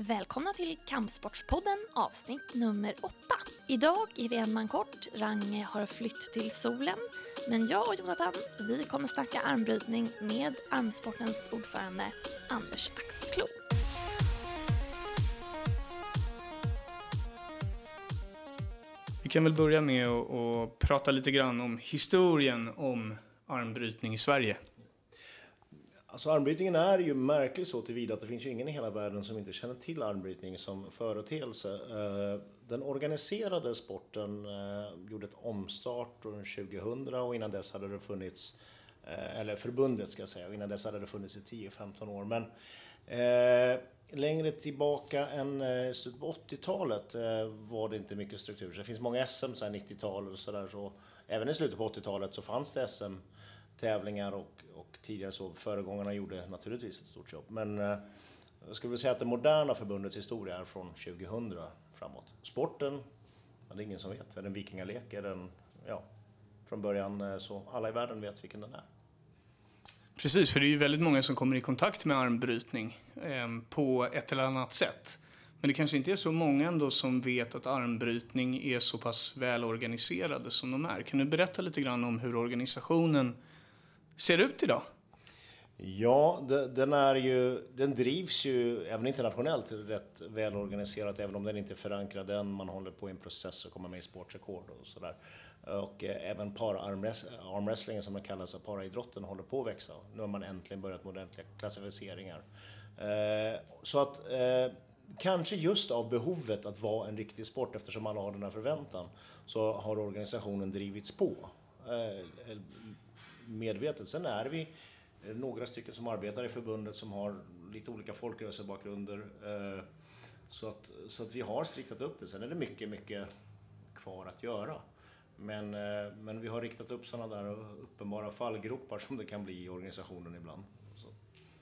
Välkomna till Kampsportspodden avsnitt nummer åtta. Idag är vi en man kort, Range har flytt till solen. Men jag och Jonathan, vi kommer snacka armbrytning med armsportens ordförande Anders Axklo. Vi kan väl börja med att, att prata lite grann om historien om armbrytning i Sverige. Alltså armbrytningen är ju märklig så tillvida att det finns ju ingen i hela världen som inte känner till armbrytning som företeelse. Eh, den organiserade sporten eh, gjorde ett omstart runt 2000 och innan dess hade det funnits, eh, eller förbundet ska jag säga, och innan dess hade det funnits i 10-15 år. Men eh, längre tillbaka än slutet på 80-talet var det inte mycket struktur. Så det finns många SM, 90-tal och sådär. Så även i slutet på 80-talet så fanns det SM tävlingar och, och tidigare så föregångarna gjorde naturligtvis ett stort jobb. Men eh, jag skulle vilja säga att det moderna förbundets historia är från 2000 framåt. Sporten, ja, det är ingen som vet. Är det en vikingalek? Är den, ja, från början eh, så alla i världen vet vilken den är. Precis, för det är ju väldigt många som kommer i kontakt med armbrytning eh, på ett eller annat sätt. Men det kanske inte är så många ändå som vet att armbrytning är så pass välorganiserade som de är. Kan du berätta lite grann om hur organisationen ser ut idag? Ja, den, är ju, den drivs ju även internationellt rätt välorganiserat även om den inte är förankrad än. Man håller på i en process att komma med i sportrekord och sådär. Och eh, även para-armwrestlingen som den kallas, och paraidrotten, håller på att växa. Nu har man äntligen börjat med ordentliga klassificeringar. Eh, så att eh, kanske just av behovet att vara en riktig sport eftersom alla har den här förväntan så har organisationen drivits på medvetet. Sen är vi eh, några stycken som arbetar i förbundet som har lite olika folkrörelsebakgrunder. Eh, så att, så att vi har striktat upp det. Sen är det mycket, mycket kvar att göra. Men, eh, men vi har riktat upp sådana där uppenbara fallgropar som det kan bli i organisationen ibland. Så.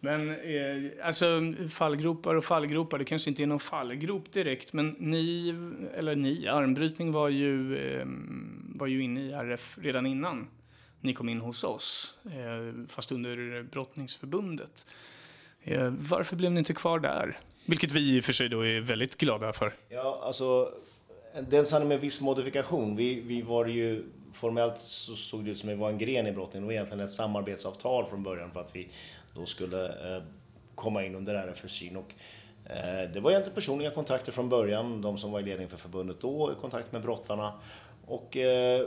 Men eh, alltså fallgropar och fallgropar, det kanske inte är någon fallgrop direkt, men ni, eller ni, armbrytning var ju, var ju inne i RF redan innan ni kom in hos oss, eh, fast under brottningsförbundet. Eh, varför blev ni inte kvar där? Vilket vi i och för sig då är väldigt glada för. Ja, alltså den sanning med viss modifikation. Vi, vi var ju, formellt så såg det ut som att vi var en gren i brottningen Det var egentligen ett samarbetsavtal från början för att vi då skulle eh, komma in under RFSyn. Och, eh, det var egentligen personliga kontakter från början, de som var i ledning för förbundet då, i kontakt med brottarna. Och eh,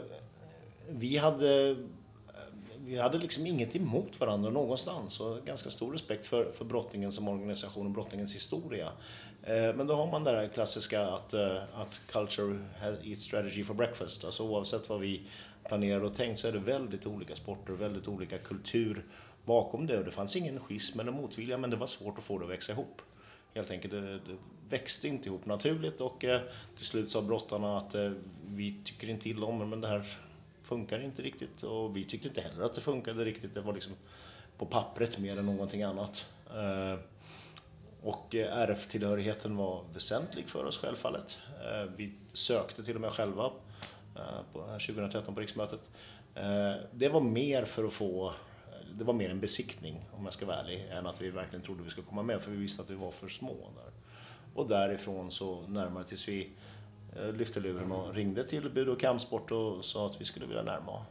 vi hade vi hade liksom inget emot varandra någonstans och ganska stor respekt för, för brottningen som organisation och brottningens historia. Eh, men då har man det där klassiska att, eh, att culture eats strategy for breakfast. Alltså oavsett vad vi planerar och tänkt så är det väldigt olika sporter, väldigt olika kultur bakom det. Och det fanns ingen schism eller motvilja men det var svårt att få det att växa ihop helt enkelt. Det, det, växte inte ihop naturligt och eh, till slut sa brottarna att eh, vi tycker inte illa om men det här funkar inte riktigt och vi tyckte inte heller att det funkade riktigt. Det var liksom på pappret mer än någonting annat. Eh, och eh, RF-tillhörigheten var väsentlig för oss självfallet. Eh, vi sökte till och med själva på 2013 på riksmötet. Det var mer för att få det var mer en besiktning om jag ska vara ärlig än att vi verkligen trodde vi skulle komma med för vi visste att vi var för små där. Och därifrån så närmare tills vi lyfte luren och ringde till Bud och kampsport och sa att vi skulle vilja närma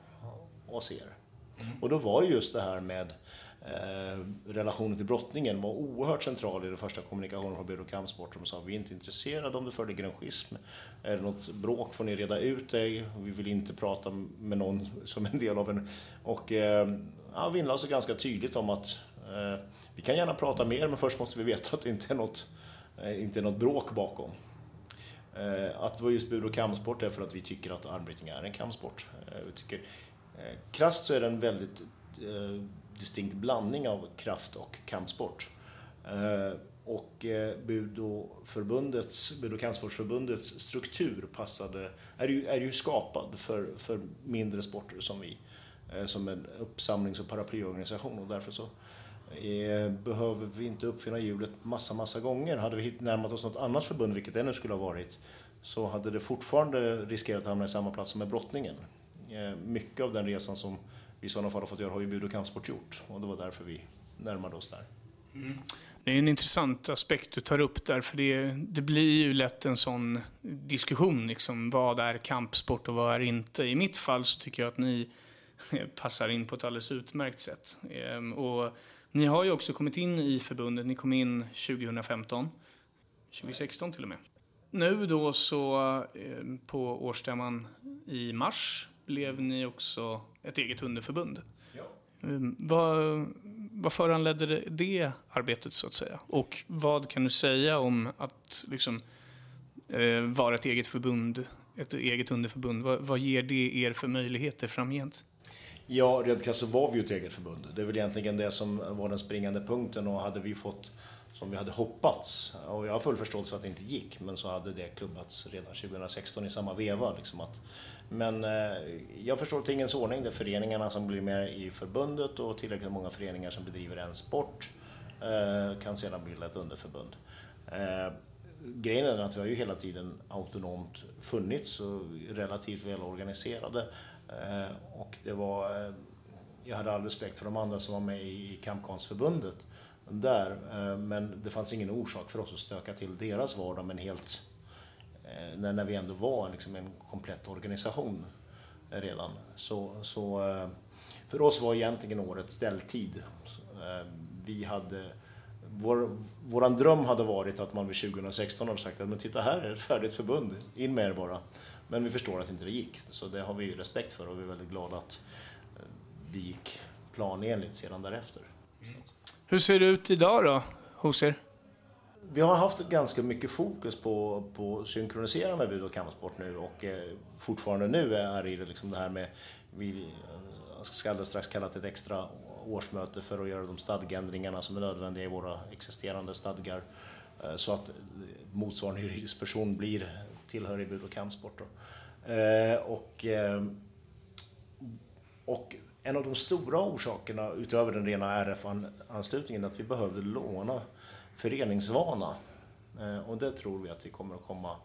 oss er. Mm. Och då var just det här med eh, relationen till brottningen var oerhört central i den första kommunikationen från Bud och kampsport. De sa vi är inte intresserade om det föreligger en schism. Är det något bråk får ni reda ut dig. Vi vill inte prata med någon som en del av en... Och eh, vinnlade sig ganska tydligt om att eh, vi kan gärna prata mer men först måste vi veta att det inte är något, eh, inte är något bråk bakom. Eh, att det var just bur och kampsport är för att vi tycker att armbrytning är en kampsport. Eh, vi tycker, eh, krasst så är det en väldigt distinkt blandning av kraft och kampsport. Och Budoförbundets, Budo kampsportsförbundets struktur passade, är ju, är ju skapad för, för mindre sporter som vi. Som en uppsamlings och paraplyorganisation och därför så Eh, behöver vi inte uppfinna hjulet massa, massa gånger. Hade vi närmat oss något annat förbund, vilket det nu skulle ha varit, så hade det fortfarande riskerat att hamna i samma plats som med brottningen. Eh, mycket av den resan som vi i sådana fall har fått göra har ju Bud och kampsport gjort och det var därför vi närmade oss där. Mm. Det är en intressant aspekt du tar upp där, för det, det blir ju lätt en sån diskussion. Liksom, vad är kampsport och vad är inte? I mitt fall så tycker jag att ni passar in på ett alldeles utmärkt sätt. Ehm, och ni har ju också kommit in i förbundet. Ni kom in 2015, 2016 till och med. Nu då så ehm, på årsstämman i mars blev ni också ett eget underförbund. Ja. Ehm, vad, vad föranledde det, det arbetet så att säga? Och vad kan du säga om att liksom, eh, vara ett eget förbund, ett eget underförbund? Vad, vad ger det er för möjligheter framgent? Ja, rent krasst så var vi ju ett eget förbund. Det är väl egentligen det som var den springande punkten och hade vi fått som vi hade hoppats, och jag har full förståelse för att det inte gick, men så hade det klubbats redan 2016 i samma veva. Liksom att, men eh, jag förstår tingens ordning, det är föreningarna som blir med i förbundet och tillräckligt många föreningar som bedriver en sport eh, kan sedan bilda ett underförbund. Eh, grejen är att vi har ju hela tiden autonomt funnits och relativt välorganiserade. Eh, och det var, eh, jag hade all respekt för de andra som var med i Kampkonstförbundet där. Eh, men det fanns ingen orsak för oss att stöka till deras vardag men helt när, när vi ändå var liksom en komplett organisation redan. Så, så för oss var egentligen året ställtid. Vi hade vår, våran dröm hade varit att man vid 2016 hade sagt att men titta här är ett färdigt förbund, in med er bara. Men vi förstår att inte det gick, så det har vi respekt för och vi är väldigt glada att eh, det gick planenligt sedan därefter. Mm. Hur ser det ut idag då, hos er? Vi har haft ganska mycket fokus på, på att synkronisera med bud och kampsport nu och eh, fortfarande nu är det liksom det här med, vi ska alldeles strax kalla till ett extra årsmöte för att göra de stadgeändringarna som är nödvändiga i våra existerande stadgar eh, så att motsvarande juridisk person blir tillhörig bud och kampsport. Eh, och, eh, och en av de stora orsakerna utöver den rena RF-anslutningen är att vi behövde låna föreningsvana. Eh, och det tror vi att vi kommer att komma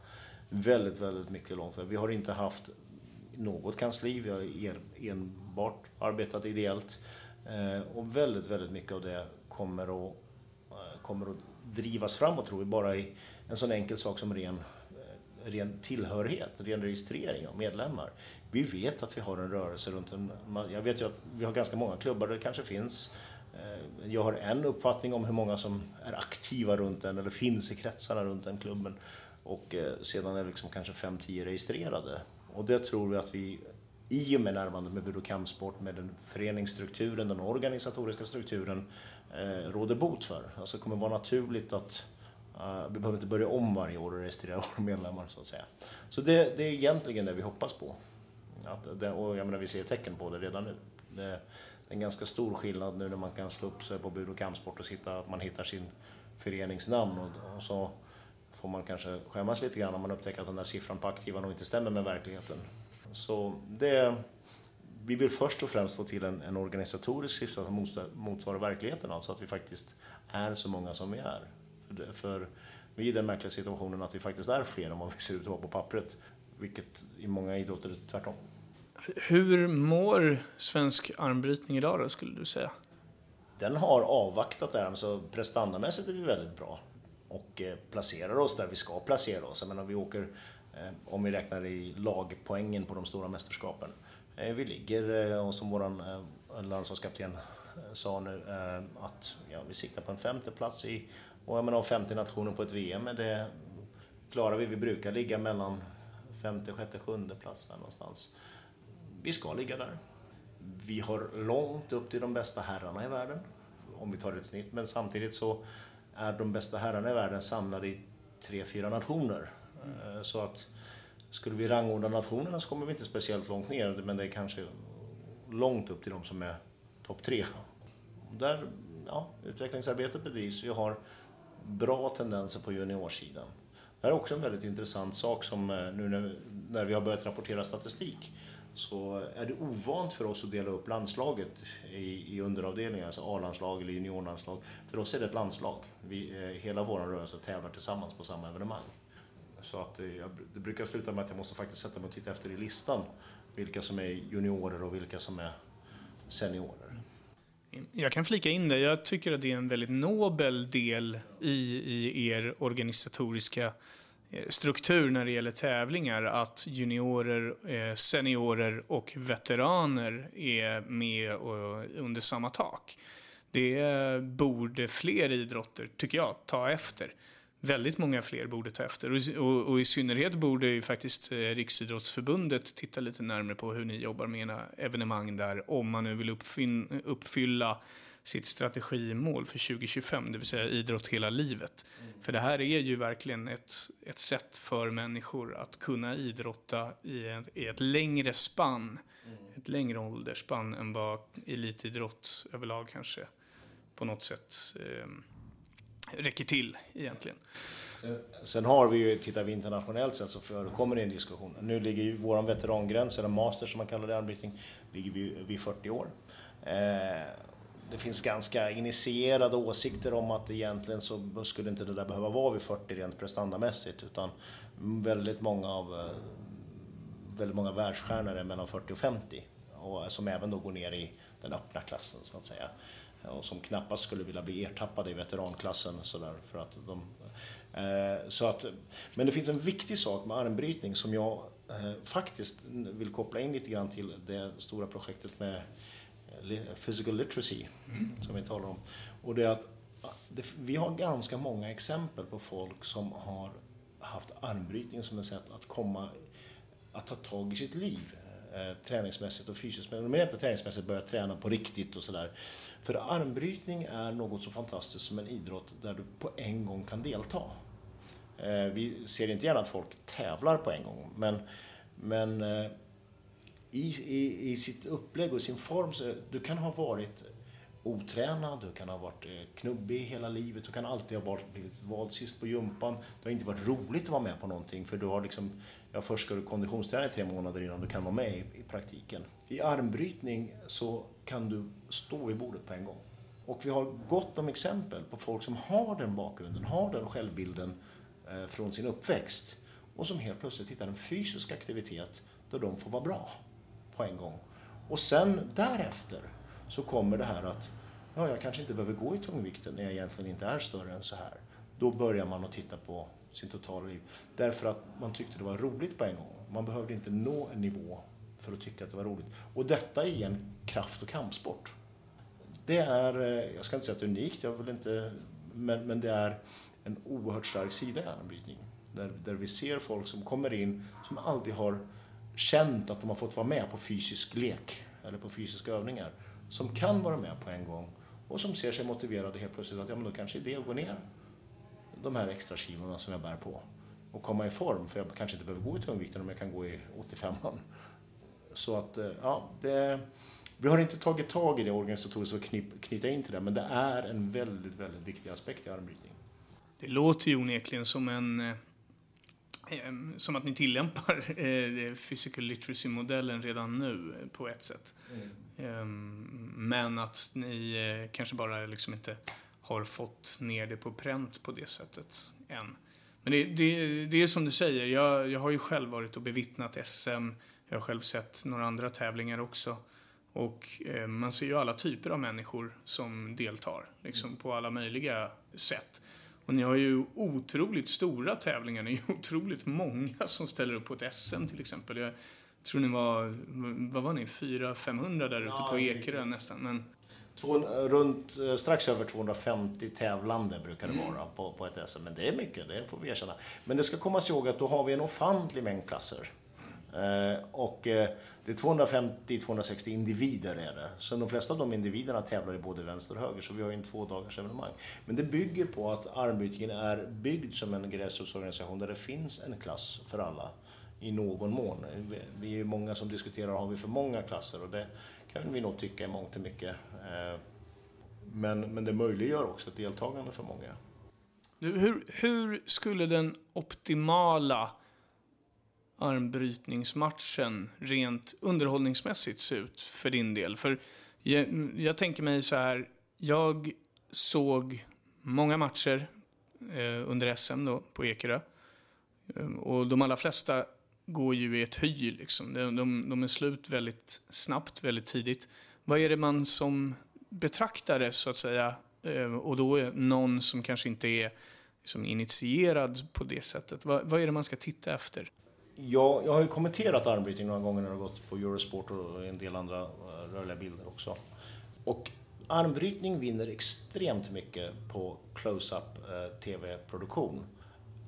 väldigt, väldigt mycket långt. Vi har inte haft något kansli, vi har enbart arbetat ideellt. Eh, och väldigt, väldigt mycket av det kommer att, eh, kommer att drivas framåt tror vi bara i en sån enkel sak som ren, ren tillhörighet, ren registrering av medlemmar. Vi vet att vi har en rörelse runt en... Jag vet ju att vi har ganska många klubbar där det kanske finns eh, jag har en uppfattning om hur många som är aktiva runt den eller finns i kretsarna runt den klubben. Och eh, sedan är det liksom kanske 5-10 registrerade. Och det tror vi att vi i och med närmandet med Budo kampsport, med den föreningsstrukturen, den organisatoriska strukturen, eh, råder bot för. Alltså det kommer vara naturligt att uh, vi behöver inte börja om varje år och registrera våra medlemmar så att säga. Så det, det är egentligen det vi hoppas på. Att det, och jag menar, vi ser tecken på det redan nu. Det, det är en ganska stor skillnad nu när man kan slå upp sig på bud och kampsport och sitta, att man hittar sin föreningsnamn och, och så får man kanske skämmas lite grann om man upptäcker att den där siffran på aktiva nog inte stämmer med verkligheten. Så det, vi vill först och främst få till en, en organisatorisk siffra som motsvarar verkligheten, alltså att vi faktiskt är så många som vi är. För, vi är i den märkliga situationen att vi faktiskt är fler än vad vi ser ut att vara på pappret, vilket i många idrotter är tvärtom. Hur mår svensk armbrytning idag då, skulle du säga? Den har avvaktat det här, så prestandamässigt är vi väldigt bra och eh, placerar oss där vi ska placera oss. Jag menar, vi åker Eh, om vi räknar i lagpoängen på de stora mästerskapen. Eh, vi ligger, och som vår landslagskapten sa nu, att ja, vi siktar på en femte plats i, och jag menar 50 nationer på ett VM, men det klarar vi. Vi brukar ligga mellan femte, sjätte, sjunde plats där någonstans. Vi ska ligga där. Vi har långt upp till de bästa herrarna i världen, om vi tar ett snitt, men samtidigt så är de bästa herrarna i världen samlade i tre, fyra nationer. Mm. så att skulle vi rangordna nationerna så kommer vi inte speciellt långt ner, men det är kanske långt upp till de som är topp tre. Där ja, utvecklingsarbetet bedrivs. Vi har bra tendenser på juniorsidan. Det här är också en väldigt intressant sak som eh, nu när, när vi har börjat rapportera statistik så är det ovant för oss att dela upp landslaget i, i underavdelningar, alltså A-landslag eller juniorlandslag. För oss är det ett landslag. Vi, eh, hela vår rörelse tävlar tillsammans på samma evenemang. Så att eh, jag, det brukar sluta med att jag måste faktiskt sätta mig och titta efter i listan vilka som är juniorer och vilka som är seniorer. Jag kan flika in det. Jag tycker att det är en väldigt nobel del i, i er organisatoriska eh, struktur när det gäller tävlingar att juniorer, eh, seniorer och veteraner är med under samma tak. Det borde fler idrotter, tycker jag, ta efter väldigt många fler borde ta efter. Och, och, och, i synnerhet borde ju faktiskt eh, Riksidrottsförbundet titta lite närmare på hur ni jobbar med era evenemang där, om man nu vill uppfin, uppfylla sitt strategimål för 2025, det vill säga idrott hela livet. Mm. För det här är ju verkligen ett, ett sätt för människor att kunna idrotta i, en, i ett längre spann, mm. ett längre åldersspann än vad elitidrott överlag kanske på något sätt eh, räcker till egentligen. Sen har vi ju, tittar vi internationellt sett så förekommer det en diskussion. Nu ligger ju vår veterangräns, eller master som man kallar det, armbrytning, ligger vi vid 40 år. Eh, det finns ganska initierade åsikter om att egentligen så skulle inte det där behöva vara vid 40 rent prestandamässigt utan väldigt många av eh, väldigt många världsstjärnor är mellan 40 och 50 och eh, som även då går ner i den öppna klassen så att säga och som knappast skulle vilja bli ertappade i veteranklassen. Så, där, för att de, eh, så att, men det finns en viktig sak med armbrytning som jag eh, faktiskt vill koppla in lite grann till det stora projektet med eh, physical literacy mm. som vi talar om. Och det är att det, vi har ganska många exempel på folk som har haft armbrytning som ett sätt att komma att ta tag i sitt liv eh, träningsmässigt och fysiskt. Men de är inte träningsmässigt börja träna på riktigt och sådär. För armbrytning är något så fantastiskt som en idrott där du på en gång kan delta. Eh, vi ser inte gärna att folk tävlar på en gång, men, men eh, i, i, i sitt upplägg och sin form, så du kan ha varit otränad, du kan ha varit eh, knubbig hela livet, du kan alltid ha varit, blivit vald sist på jumpan. Det har inte varit roligt att vara med på någonting för du har liksom, ja först ska du konditionsträna i tre månader innan du kan vara med i, i praktiken. I armbrytning så kan du stå i bordet på en gång. Och vi har gott om exempel på folk som har den bakgrunden, har den självbilden eh, från sin uppväxt och som helt plötsligt hittar en fysisk aktivitet där de får vara bra på en gång. Och sen därefter så kommer det här att ja, jag kanske inte behöver gå i tungvikten när jag egentligen inte är större än så här. Då börjar man att titta på sin totala liv. Därför att man tyckte det var roligt på en gång. Man behövde inte nå en nivå för att tycka att det var roligt. Och detta är en kraft och kampsport. Det är, eh, jag ska inte säga att det är unikt, jag vill inte, men, men det är en oerhört stark sida i armbrytning. Där, där vi ser folk som kommer in som aldrig har känt att de har fått vara med på fysisk lek eller på fysiska övningar som kan vara med på en gång och som ser sig motiverade helt plötsligt att ja, men då kanske det är att gå ner de här extra kilona som jag bär på och komma i form för jag kanske inte behöver gå i tungvikten om jag kan gå i 85. Så att, eh, ja, det, vi har inte tagit tag i det organisatoriskt och knip, knyta in till det, men det är en väldigt, väldigt viktig aspekt i armbrytning. Det låter ju onekligen som en eh, som att ni tillämpar eh, physical literacy-modellen redan nu på ett sätt. Mm. Men att ni eh, kanske bara liksom inte har fått ner det på pränt på det sättet än. Men det, det, det är som du säger, jag, jag har ju själv varit och bevittnat SM, jag har själv sett några andra tävlingar också. Och eh, man ser ju alla typer av människor som deltar, liksom mm. på alla möjliga sätt. Och ni har ju otroligt stora tävlingar. Ni är ju otroligt många som ställer upp på ett SM till exempel. Jag tror ni var, vad var ni, 400-500 där ute ja, på Ekerö nästan. Men... Två, runt, eh, strax över 250 tävlande brukar det mm. vara på, på ett SM. Men det är mycket, det får vi erkänna. Men det ska komma ihåg att då har vi en ofantlig mängd klasser. Eh, och eh, det är 250-260 individer är det. Så de flesta av de individerna tävlar i både vänster och höger, så vi har ju en två dagars evenemang. Men det bygger på att armbrytningen är byggd som en gräsrotsorganisation där det finns en klass för alla i någon mån. Vi är många som diskuterar, har vi för många klasser? Och det kan vi nog tycka i mångt och mycket. Eh, men, men det möjliggör också ett deltagande för många. Hur, hur skulle den optimala armbrytningsmatchen rent underhållningsmässigt se ut för din del? För jag, jag tänker mig så här, jag såg många matcher eh, under SM då, på Ekerö. Ehm, och de allra flesta går ju i ett hy. Liksom. De, de, de, är slut väldigt snabbt, väldigt tidigt. Vad är det man som betraktare så att säga eh, och då är någon som kanske inte är liksom initierad på det sättet. Vad, vad är det man ska titta efter? Ja, jag har ju kommenterat armbrytning några gånger när det har gått på Eurosport och en del andra eh, rörliga bilder också. Och armbrytning vinner extremt mycket på close-up eh, tv-produktion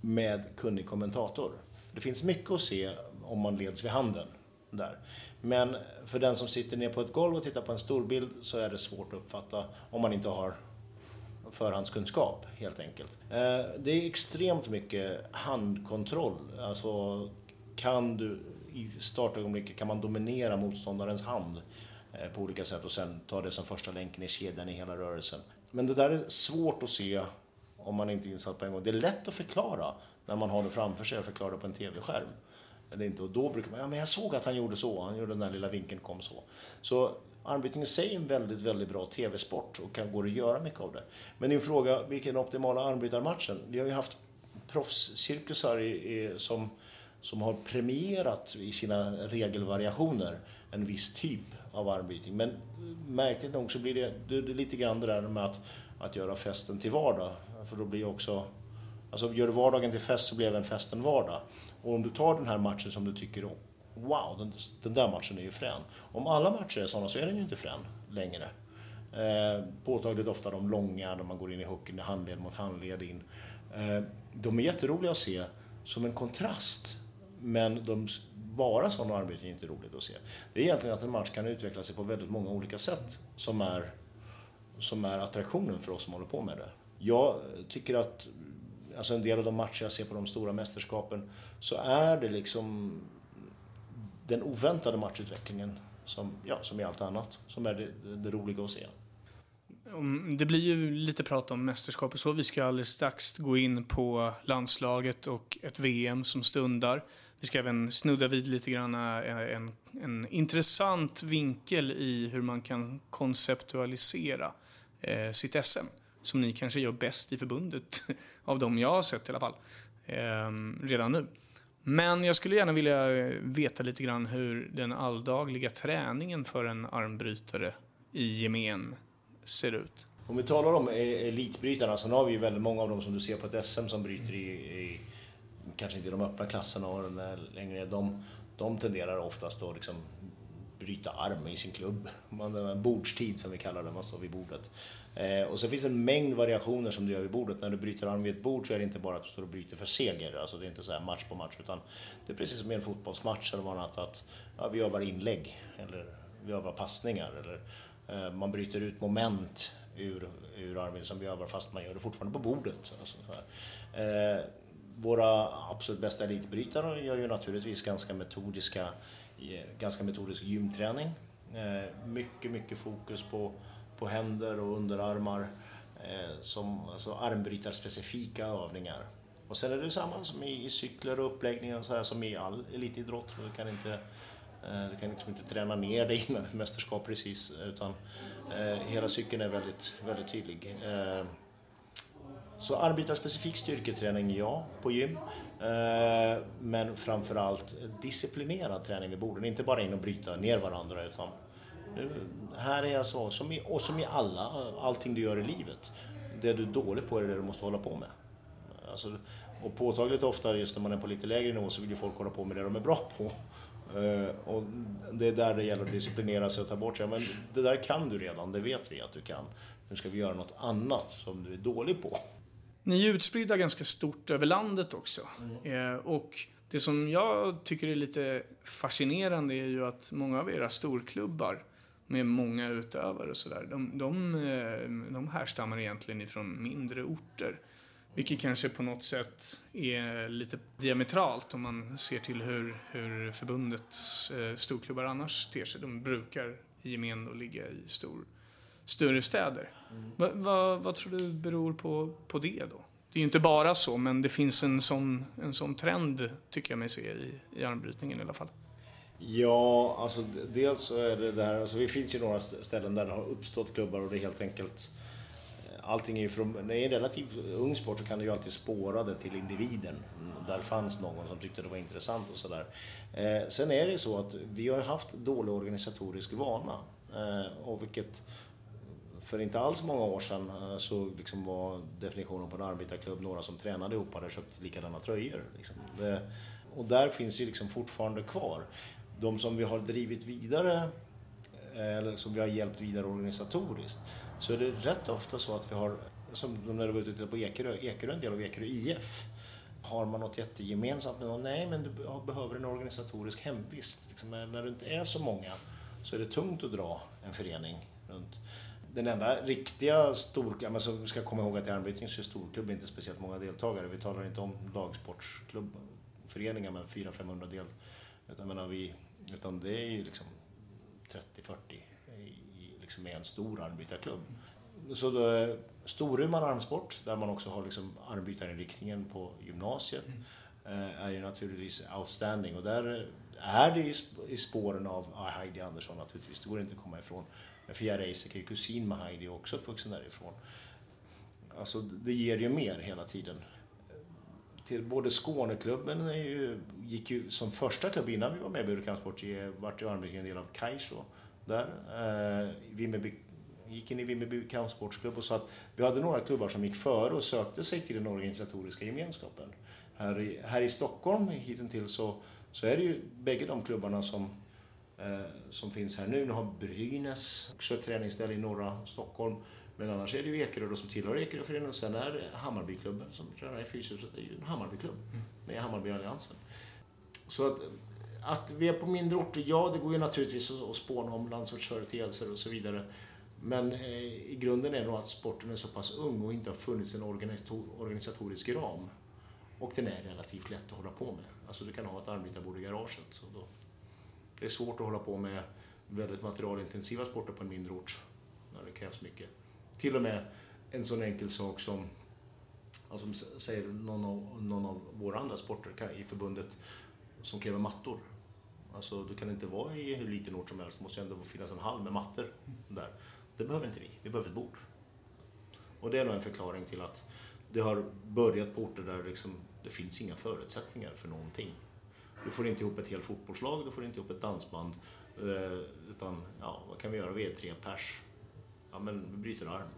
med kunnig kommentator. Det finns mycket att se om man leds vid handen där. Men för den som sitter ner på ett golv och tittar på en storbild så är det svårt att uppfatta om man inte har förhandskunskap helt enkelt. Eh, det är extremt mycket handkontroll. Alltså kan du i startögonblicket kan man dominera motståndarens hand eh, på olika sätt och sen ta det som första länken i kedjan i hela rörelsen. Men det där är svårt att se om man inte är insatt på en gång. Det är lätt att förklara när man har det framför sig och förklara på en tv-skärm. Eller inte. Och då brukar man, ja men jag såg att han gjorde så, han gjorde den där lilla vinkeln kom så. Så armbrytning i sig är en väldigt, väldigt bra tv-sport och kan gå att göra mycket av det. Men din fråga, vilken är den optimala armbrytarmatchen? Vi har ju haft proffscirkusar i, i, som, som har premierat i sina regelvariationer en viss typ av armbrytning. Men märkligt nog så blir det, det, det lite grann det där med att, att göra festen till vardag. För då blir också Alltså gör du vardagen till fest så blir även festen vardag. Och om du tar den här matchen som du tycker wow, den, den där matchen är ju frän. Om alla matcher är sådana så är den ju inte frän längre. Eh, påtagligt ofta de långa, när man går in i hooken, handled mot handled in. Eh, de är jätteroliga att se som en kontrast. Men de, bara sådana arbeten är inte roligt att se. Det är egentligen att en match kan utveckla sig på väldigt många olika sätt som är, som är attraktionen för oss som håller på med det. Jag tycker att alltså en del av de matcher jag ser på de stora mästerskapen, så är det liksom den oväntade matchutvecklingen som, ja, som är allt annat, som är det, det roliga att se. Det blir ju lite prat om mästerskap och så. Vi ska alldeles strax gå in på landslaget och ett VM som stundar. Vi ska även snudda vid lite grann eh, en, en intressant vinkel i hur man kan konceptualisera eh, sitt SM som ni kanske gör bäst i förbundet, av de jag har sett i alla fall, eh, redan nu. Men jag skulle gärna vilja eh, veta lite grann hur den alldagliga träningen för en armbrytare i gemen ser ut. Om vi talar om e- elitbrytarna så har vi ju väldigt många av dem som du ser på ett SM som bryter i, i kanske inte i de öppna klasserna och längre. De, de tenderar oftast att liksom bryta arm i sin klubb. Man, en bordstid som vi kallar det, man står vid bordet. Eh, och så finns det en mängd variationer som du gör vid bordet. När du bryter arm vid ett bord så är det inte bara att du står och bryter för seger, alltså det är inte så match på match, utan det är precis som i en fotbollsmatch eller något annat, att ja, vi övar inlägg, eller vi övar passningar, eller Eh, man bryter ut moment ur, ur armen som vi övar fast man gör det fortfarande på bordet. Alltså, eh, våra absolut bästa elitbrytare gör ju naturligtvis ganska metodiska eh, ganska metodisk gymträning. Eh, mycket, mycket fokus på, på händer och underarmar eh, som alltså armbrytarspecifika övningar. Och sen är det samma som i, i cykler och uppläggningar, så här, som i all elitidrott. Du kan inte Eh, du kan liksom inte träna ner dig innan ett mästerskap precis, utan eh, hela cykeln är väldigt, väldigt tydlig. Eh, så arbetarspecifik styrketräning, ja, på gym. Eh, men framförallt disciplinerad träning vid borden. Inte bara in och bryta ner varandra utan här är jag så, som i, och som i alla, allting du gör i livet. Det du är dålig på är det du måste hålla på med. Alltså, och påtagligt ofta just när man är på lite lägre nivå så vill ju folk hålla på med det de är bra på. Eh, och det är där det gäller att disciplinera sig och ta bort sig. Men det där kan du redan, det vet vi att du kan. Nu ska vi göra något annat som du är dålig på. Ni är utspridda ganska stort över landet också. Mm. Och det som jag tycker är lite fascinerande är ju att många av era storklubbar med många utövare och sådär, de, de, eh, de härstammar egentligen ifrån mindre orter. Vilket kanske på något sätt är lite diametralt om man ser till hur, hur förbundets eh, storklubbar annars ter sig. De brukar i gemen att ligga i stor större städer. Mm. Va, va, vad tror du beror på, på det då? Det är ju inte bara så, men det finns en sån, en sån trend tycker jag mig se i, i armbrytningen i alla fall. Ja, alltså dels så är det där, alltså det finns ju några ställen där det har uppstått klubbar och det är helt enkelt Allting är ju från, när det är en relativt ung sport så kan du ju alltid spåra det till individen. Mm, där fanns någon som tyckte det var intressant och sådär. Eh, sen är det så att vi har haft dålig organisatorisk vana. Eh, och vilket för inte alls många år sedan eh, så liksom var definitionen på en arbetarklubb några som tränade ihop och hade köpt likadana tröjor. Liksom. Det, och där finns ju liksom fortfarande kvar. De som vi har drivit vidare, eh, eller som vi har hjälpt vidare organisatoriskt, så är det rätt ofta så att vi har, som när du var ute på Ekerö, Ekerö är en del av Ekerö IF. Har man något jättegemensamt med någon? Nej, men du behöver en organisatorisk hemvist. Liksom, när det inte är så många så är det tungt att dra en förening runt. Den enda riktiga stor... Alltså, så ska komma ihåg att i armbrytning är storklubb inte speciellt många deltagare. Vi talar inte om lagsportsklubbföreningar med 400-500 del. Utan, menar, vi, utan det är ju liksom 30-40 liksom med en stor armbytarklubb. Så då, Storuman armsport, där man också har liksom armbytarinriktningen på gymnasiet, mm. är ju naturligtvis outstanding. Och där är det i spåren av Heidi Andersson naturligtvis, det går inte att komma ifrån. Men Fia Reisek är kusin med Heidi och också uppvuxen därifrån. Alltså det ger ju mer hela tiden. Till både Skåneklubben är ju, gick ju som första klubb innan vi var med i Budokansport, vart ju Armbrytning en del av Kaiso. Där. Eh, Vimmerby, gick in i Vimmerby kampsportsklubb och sa att vi hade några klubbar som gick före och sökte sig till den organisatoriska gemenskapen. Här i, här i Stockholm hittills så, så är det ju bägge de klubbarna som eh, som finns här nu. Nu har Brynäs också ett träningsställe i norra Stockholm. Men annars är det ju Ekerö som tillhör Ekeröföreningen och sen är det Hammarbyklubben som tränar i Fyshuset. Det är ju en Hammarbyklubb med Hammarbyalliansen. Så att, att vi är på mindre orter, ja det går ju naturligtvis att spåna om landsortsföreteelser och så vidare. Men eh, i grunden är det nog att sporten är så pass ung och inte har funnits en organisatorisk ram. Och den är relativt lätt att hålla på med. Alltså du kan ha ett armbrytarbord i garaget. Så då det är svårt att hålla på med väldigt materialintensiva sporter på en mindre ort när det krävs mycket. Till och med en sån enkel sak som, som säger någon av, någon av våra andra sporter i förbundet som kräver mattor. Alltså du kan inte vara i hur liten ort som helst, det måste ändå finnas en hall med mattor där. Det behöver inte vi, vi behöver ett bord. Och det är nog en förklaring till att det har börjat på orter där liksom, det finns inga förutsättningar för någonting. Du får inte ihop ett helt fotbollslag, du får inte ihop ett dansband. Eh, utan, ja, vad kan vi göra? Vi är tre pers. Ja, men vi bryter arm.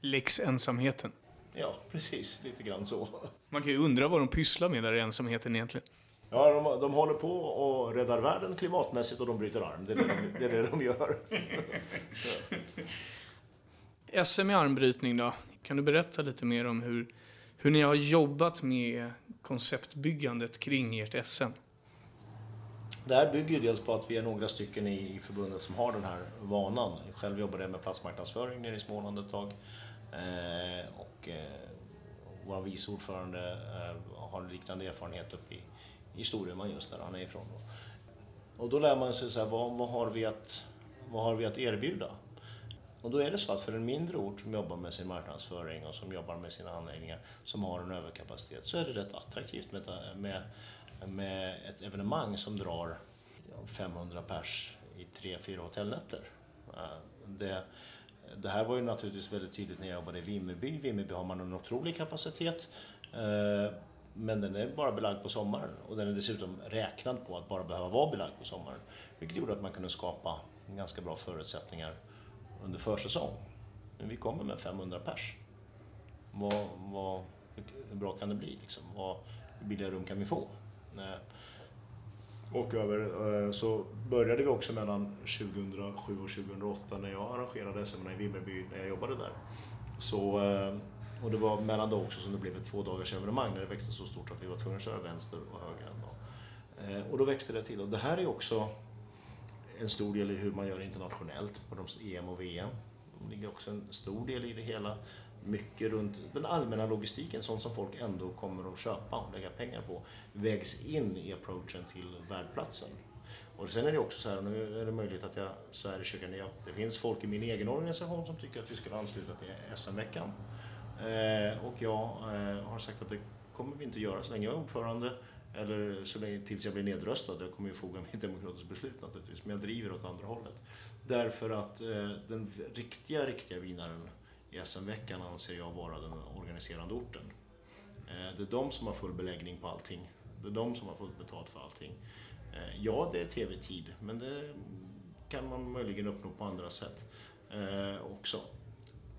Lex ensamheten. Ja, precis. Lite grann så. Man kan ju undra vad de pysslar med där i ensamheten egentligen. Ja, de, de håller på och räddar världen klimatmässigt och de bryter arm. Det är det de, det är det de gör. SM i armbrytning då? Kan du berätta lite mer om hur, hur ni har jobbat med konceptbyggandet kring ert SM? Det här bygger ju dels på att vi är några stycken i förbundet som har den här vanan. Själv jobbade jag med platsmarknadsföring nere i Småland ett tag. Eh, och eh, vår vice ordförande eh, har liknande erfarenhet uppe i, i Storuman just där han är ifrån. Och då lär man sig så här, vad, vad, har vi att, vad har vi att erbjuda? Och då är det så att för en mindre ort som jobbar med sin marknadsföring och som jobbar med sina anläggningar som har en överkapacitet så är det rätt attraktivt med, med med ett evenemang som drar 500 pers i tre, fyra hotellnätter. Det, det här var ju naturligtvis väldigt tydligt när jag jobbade i Vimmerby. I Vimmerby har man en otrolig kapacitet. Eh, men den är bara belagd på sommaren och den är dessutom räknad på att bara behöva vara belagd på sommaren. Vilket gjorde att man kunde skapa ganska bra förutsättningar under försäsong. Men vi kommer med 500 pers. Vad, vad, hur bra kan det bli? Liksom? Vad, hur billiga rum kan vi få? och över eh, så började vi också mellan 2007 och 2008 när jag arrangerade SM i Vimmerby när jag jobbade där. Så, eh, och det var mellan dem också som det blev ett två dagars evenemang när det växte så stort att vi var tvungna att köra vänster och höger en dag. Eh, och då växte det till och det här är också en stor del i hur man gör internationellt på de EM och VM. Det ligger också en stor del i det hela mycket runt den allmänna logistiken, sånt som folk ändå kommer att köpa och lägga pengar på, vägs in i approachen till värdplatsen. Och sen är det också så här, nu är det möjligt att jag svär i kyrkan, det finns folk i min egen organisation som tycker att vi ska ansluta till SM-veckan. Eh, och jag eh, har sagt att det kommer vi inte göra så länge jag är ordförande eller så länge tills jag blir nedröstad. Jag kommer ju foga mitt demokratiskt beslut naturligtvis, men jag driver åt andra hållet. Därför att eh, den riktiga, riktiga vinnaren i SM-veckan anser jag vara den organiserande orten. Eh, det är de som har full beläggning på allting. Det är de som har fullt betalt för allting. Eh, ja, det är tv-tid, men det kan man möjligen uppnå på andra sätt eh, också.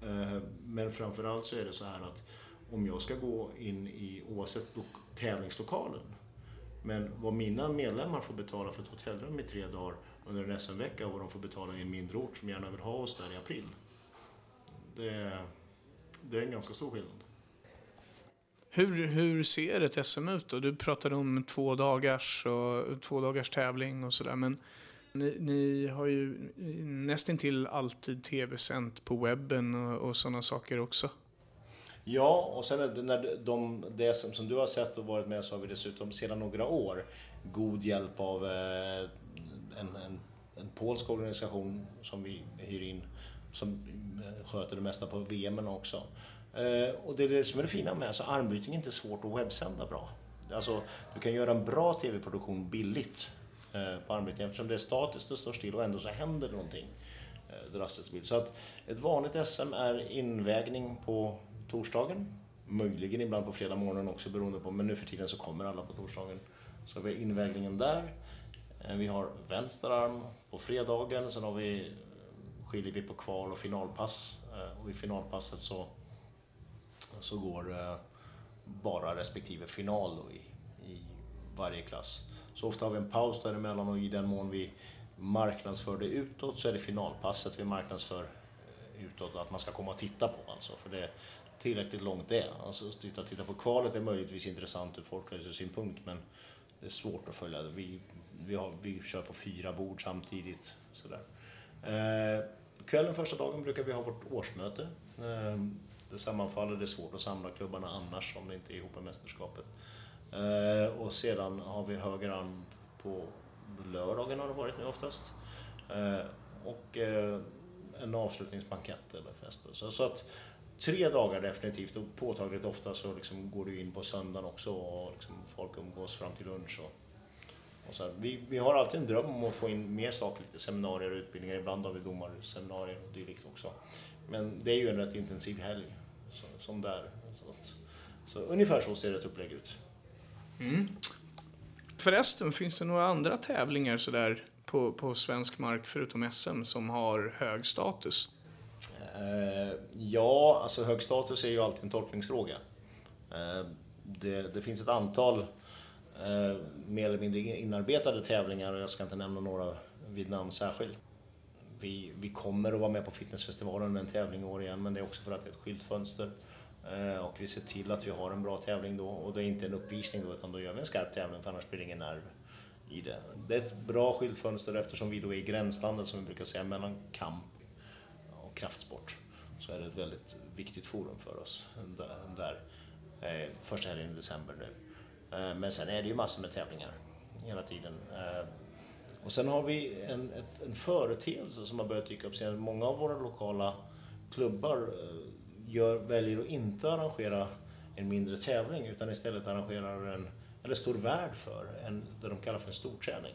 Eh, men framförallt så är det så här att om jag ska gå in i, oavsett tävlingslokalen, men vad mina medlemmar får betala för ett hotellrum i tre dagar under en SM-vecka och vad de får betala i en mindre ort som gärna vill ha oss där i april. Det, det är en ganska stor skillnad. Hur, hur ser ett SM ut då? Du pratade om två dagars, och, två dagars tävling och sådär. Men ni, ni, har ju nästintill alltid tv-sänt på webben och, och sådana saker också. Ja, och sen det, när de, det som, som du har sett och varit med så har vi dessutom sedan några år god hjälp av eh, en, en, en polsk organisation som vi hyr in som eh, sköter det mesta på VM också. Eh, och det är det som är det fina med, alltså armbrytning är inte svårt att webbsända bra. Alltså, du kan göra en bra tv-produktion billigt Eh, på armbrytning eftersom det är statiskt, det står still och ändå så händer det någonting eh, drastiskt. Så att ett vanligt SM är invägning på torsdagen, möjligen ibland på fredag morgonen också beroende på, men nu för tiden så kommer alla på torsdagen. Så vi har invägningen där. Eh, vi har vänster arm på fredagen, sen har vi, skiljer vi på kval och finalpass. Och i finalpasset så, så går bara respektive final då i, i varje klass. Så ofta har vi en paus däremellan och i den mån vi marknadsför det utåt så är det finalpasset vi marknadsför eh, utåt att man ska komma och titta på alltså. För det, är tillräckligt långt det. Alltså, titta, titta på kvalet är möjligtvis intressant ur folkhälsosynpunkt men det är svårt att följa. Vi, vi, har, vi kör på fyra bord samtidigt. Sådär. Eh, kvällen första dagen brukar vi ha vårt årsmöte. Eh, det sammanfaller, det är svårt att samla klubbarna annars om det inte är ihop med mästerskapet. Eh, och sedan har vi höger arm på lördagen har det varit nu oftast. Eh, och eh, en avslutningsbankett eller festbuss. Så, så att tre dagar definitivt och påtagligt ofta så liksom går du in på söndagen också och liksom folk umgås fram till lunch. Och, och så vi, vi har alltid en dröm om att få in mer saker, lite seminarier och utbildningar. Ibland har vi domarseminarier och dylikt också. Men det är ju en rätt intensiv helg så, som där. Så, att, så ungefär så ser ett upplägg ut. Mm. Förresten, finns det några andra tävlingar sådär på, på svensk mark förutom SM som har hög status? Eh, ja, alltså hög status är ju alltid en tolkningsfråga. Eh, det, det, finns ett antal eh, mer eller mindre inarbetade tävlingar och jag ska inte nämna några vid namn särskilt. Vi, vi kommer att vara med på Fitnessfestivalen med en tävling i år igen men det är också för att det är ett skyltfönster. Eh, och vi ser till att vi har en bra tävling då och det är inte en uppvisning då utan då gör vi en skarp tävling för annars blir det ingen nerv i det. Det är ett bra skyltfönster eftersom vi då är i gränslandet som vi brukar säga mellan kamp och kraftsport så är det ett väldigt viktigt forum för oss där, eh, första helgen i december nu. Eh, men sen är det ju massor med tävlingar hela tiden. Eh, och sen har vi en, ett, en företeelse som har börjat dyka upp senare. Många av våra lokala klubbar eh, gör, väljer att inte arrangera en mindre tävling utan istället arrangerar en, eller står värd för, en, det de kallar för en storträning.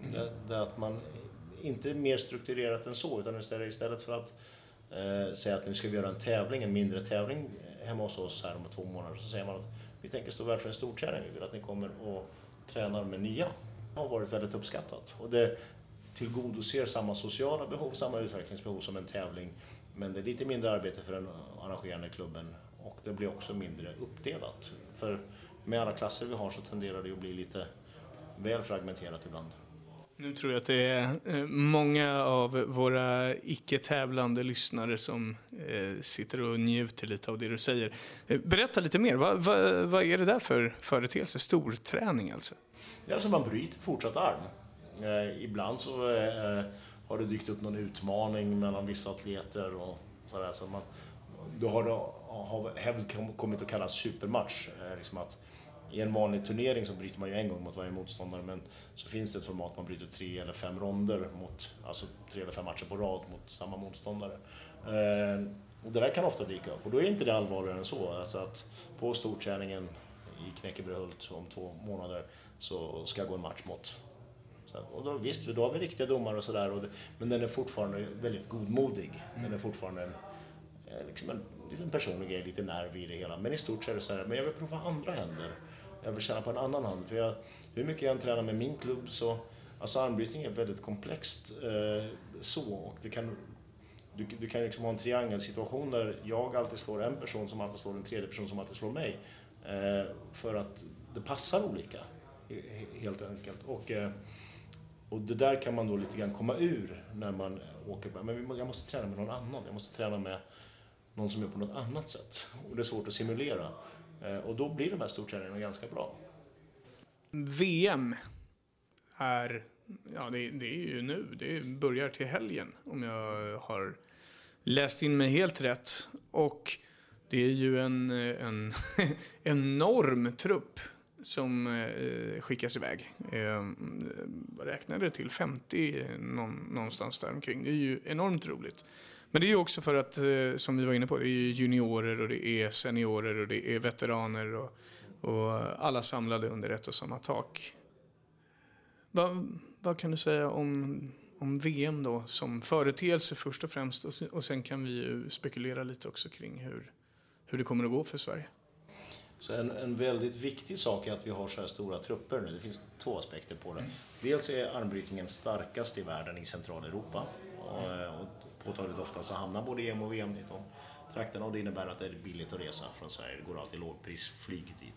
Mm. Det, det att man inte mer strukturerat än så, utan istället, istället för att eh, säga att nu ska vi göra en tävling, en mindre tävling hemma hos oss här om två månader, så säger man att vi tänker stå värd för en stor träning. Vi vill att ni kommer och tränar med nya. Det har varit väldigt uppskattat. Och det tillgodoser samma sociala behov, samma utvecklingsbehov som en tävling. Men det är lite mindre arbete för den arrangerande klubben och det blir också mindre uppdelat. För med alla klasser vi har så tenderar det att bli lite väl fragmenterat ibland. Nu tror jag att det är eh, många av våra icke-tävlande lyssnare som eh, sitter och njuter lite av det du säger. Eh, berätta lite mer, vad, vad, vad är det där för företeelse? Storträning alltså? Ja, alltså man bryter fortsatt arm. Eh, ibland så eh, har det dykt upp någon utmaning mellan vissa atleter och sådär. Så man, då har det har hävd kommit att kallas supermatch. Eh, liksom att i en vanlig turnering så bryter man ju en gång mot varje motståndare men så finns det ett format man bryter tre eller fem ronder mot, alltså tre eller fem matcher på rad mot samma motståndare. Eh, och det där kan ofta dyka upp och då är inte det allvarligare än så. Alltså att på storträningen i Knäckebyhult om två månader så ska jag gå en match mot och då, visst, då har vi riktiga domare och sådär, men den är fortfarande väldigt godmodig. Den är fortfarande en, eh, liksom en liten personlig grej, lite nerv i det hela. Men i stort så är det så här, men jag vill prova andra händer jag vill känna på en annan hand. För jag, hur mycket jag än tränar med min klubb så, alltså armbrytning är väldigt komplext eh, så och det kan du, du kan liksom ha en triangelsituation där jag alltid slår en person som alltid slår en tredje person som alltid slår mig. Eh, för att det passar olika, helt enkelt. Och, eh, och det där kan man då lite grann komma ur när man åker. Men jag måste träna med någon annan. Jag måste träna med någon som gör på något annat sätt. Och det är svårt att simulera. Eh, och då blir de här storträningarna ganska bra. VM är, ja det, det, är ju nu, det börjar till helgen om jag har läst in mig helt rätt. Och det är ju en, en enorm trupp som eh, skickas iväg. Eh, räknade till 50 någon, någonstans där omkring. Det är ju enormt roligt. Men det är ju också för att, eh, som vi var inne på, det är juniorer och det är seniorer och det är veteraner och, och alla samlade under ett och samma tak. Vad, vad kan du säga om, om VM då som företeelse först och främst och, och sen kan vi ju spekulera lite också kring hur, hur det kommer att gå för Sverige. Så en, en väldigt viktig sak är att vi har så här stora trupper nu. Det finns två aspekter på det. Mm. Dels är armbrytningen starkast i världen i Centraleuropa. Och, och påtagligt ofta så hamnar både EM och VM i de trakterna och det innebär att det är billigt att resa från Sverige. Det går alltid lågprisflyg dit.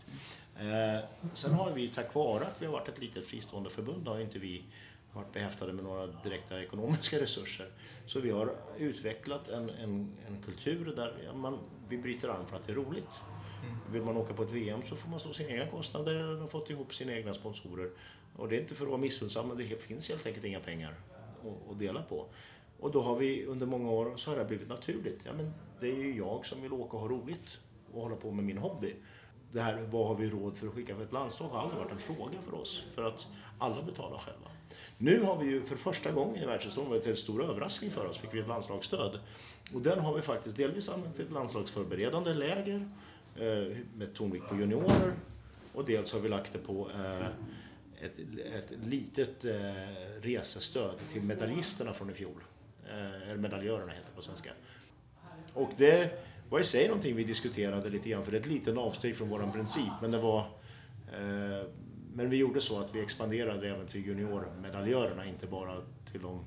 Eh, sen har vi tack vare att vi har varit ett litet fristående förbund har inte vi varit behäftade med några direkta ekonomiska resurser. Så vi har utvecklat en, en, en kultur där man, vi bryter arm för att det är roligt. Mm. Vill man åka på ett VM så får man stå sina egna kostnader och fått ihop sina egna sponsorer. Och det är inte för att vara missunnsam, men det finns helt enkelt inga pengar att dela på. Och då har vi under många år så har det blivit naturligt. Ja, men det är ju jag som vill åka och ha roligt och hålla på med min hobby. Det här, vad har vi råd för att skicka för ett landslag har aldrig varit en fråga för oss. För att alla betalar själva. Nu har vi ju för första gången i världshistorien, varit en stor överraskning för oss, fick vi ett landslagsstöd. Och den har vi faktiskt delvis använt till ett landslagsförberedande läger Eh, med tonvikt på juniorer. Och dels har vi lagt det på eh, ett, ett litet eh, resestöd till medaljisterna från i fjol. Eller medaljörerna heter det på svenska. Och det var i sig någonting vi diskuterade lite grann, för det är ett litet avsteg från vår princip. Men, det var, men vi gjorde så att vi expanderade även till juniormedaljörerna, inte bara till de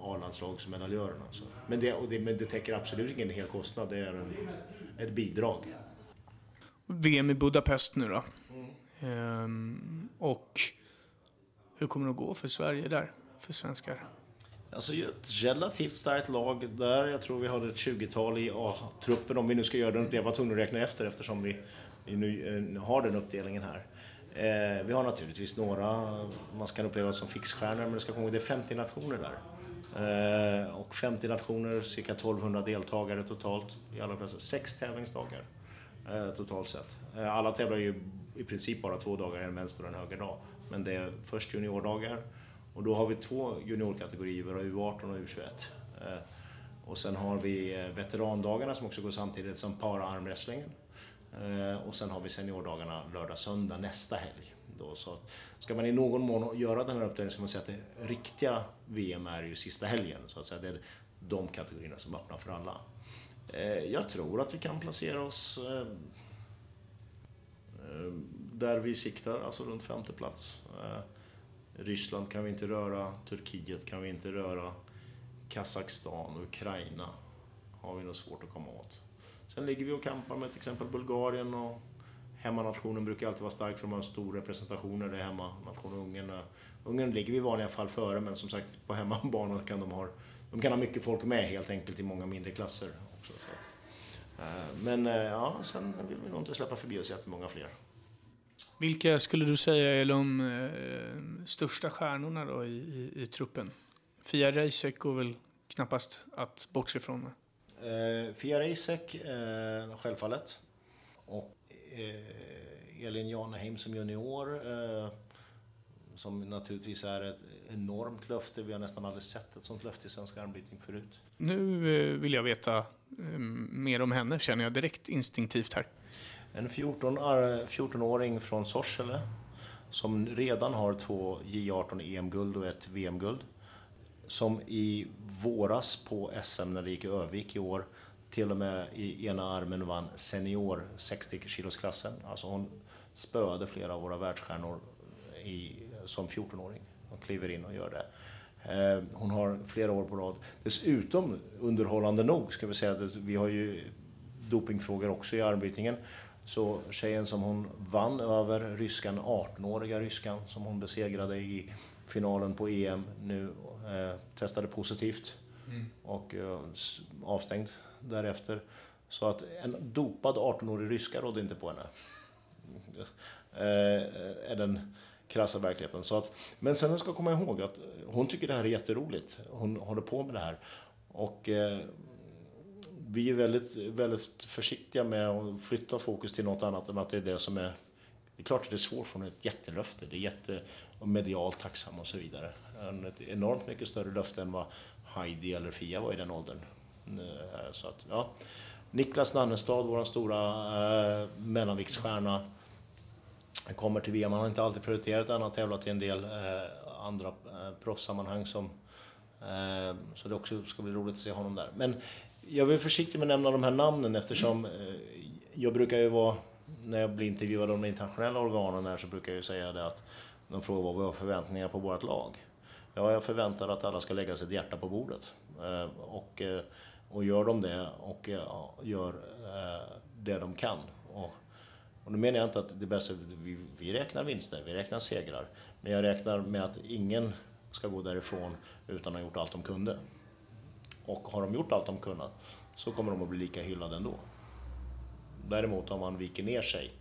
A-landslagsmedaljörerna. Men det, det, men det täcker absolut ingen hel kostnad, det är en, ett bidrag. VM i Budapest nu då. Mm. Ehm, och hur kommer det att gå för Sverige där, för svenskar? Alltså ett relativt starkt lag där. Jag tror vi har ett 20-tal i A-truppen om vi nu ska göra den Jag var tvungen att räkna efter eftersom vi, nu eh, har den uppdelningen här. Eh, vi har naturligtvis några man ska uppleva som fixstjärnor men det ska komma ihåg det är 50 nationer där. Eh, och 50 nationer, cirka 1200 deltagare totalt i alla klasser. Sex tävlingsdagar Eh, totalt sett. Eh, alla tävlar ju i princip bara två dagar, en vänster och en höger dag. Men det är först juniordagar och då har vi två juniorkategorier, vi har U18 och U21. Eh, och sen har vi veterandagarna som också går samtidigt som para-armwrestlingen. Och sen har vi seniordagarna lördag, söndag nästa helg. Då, så ska man i någon mån göra den här uppdelningen så man säga att det riktiga VM är ju sista helgen. Så att säga. Det är de kategorierna som öppnar för alla. Eh, jag tror att vi kan placera oss eh, eh, där vi siktar, alltså runt femte plats. Ryssland kan vi inte röra, Turkiet kan vi inte röra, Kazakstan och Ukraina har vi nog svårt att komma åt. Sen ligger vi och kampar med till exempel Bulgarien och hemmanationen brukar alltid vara stark för de har stora stor representation när det är Ungern. Ungern ligger vi i vanliga fall före men som sagt på hemmabanan kan de ha, de kan ha mycket folk med helt enkelt i många mindre klasser. Också, att, eh, men eh, ja, sen vill vi nog inte släppa förbi oss jättemånga fler. Vilka skulle du säga är de eh, största stjärnorna då i, i, i truppen? Fia Reisek går väl knappast att bortse från? Eh, Fia Reisek, eh, självfallet. Och eh, Elin Janeheim som junior. Som naturligtvis är ett enormt löfte. Vi har nästan aldrig sett ett sånt löfte i svensk armbrytning förut. Nu eh, vill jag veta eh, mer om henne, känner jag direkt instinktivt här. En 14-åring från Sorsele som redan har två J18 EM-guld och ett VM-guld. Som i våras på SM när det gick i Övik i år till och med i ena armen vann senior 60 kilosklassen. Alltså hon spöade flera av våra världsstjärnor i, som 14-åring. Hon kliver in och gör det. Eh, hon har flera år på rad. Dessutom, underhållande nog, ska vi säga att vi har ju dopingfrågor också i armbrytningen. Så tjejen som hon vann över, ryskan, 18-åriga ryskan som hon besegrade i finalen på EM nu, eh, testade positivt mm. och eh, avstängd därefter. Så att en dopad 18-årig ryska rådde inte på henne. Eh, är den krassa verkligheten. Så att, men sen ska komma ihåg att hon tycker det här är jätteroligt. Hon håller på med det här. Och eh, vi är väldigt, väldigt försiktiga med att flytta fokus till något annat än att det är det som är... Det är klart att det är svårt för hon är ett jättelöfte. Det är jätte medialt tacksam och så vidare. Ett enormt mycket större löfte än vad Heidi eller Fia var i den åldern. Eh, så att, ja. Niklas Nannestad, vår stora eh, mellanviktsstjärna, kommer till VM. Han har inte alltid prioriterat det, han har tävlat i en del eh, andra eh, proffssammanhang som eh, så det också ska bli roligt att se honom där. Men jag är försiktig med att nämna de här namnen eftersom eh, jag brukar ju vara, när jag blir intervjuad av de internationella organen här så brukar jag ju säga det att de frågar vad vi har förväntningar på vårt lag. Ja, jag förväntar att alla ska lägga sitt hjärta på bordet. Eh, och, eh, och gör de det och gör det de kan. Och, nu menar jag inte att det bästa, vi, vi räknar vinster, vi räknar segrar. Men jag räknar med att ingen ska gå därifrån utan att ha gjort allt de kunde. Och har de gjort allt de kunnat så kommer de att bli lika hyllade ändå. Däremot om man viker ner sig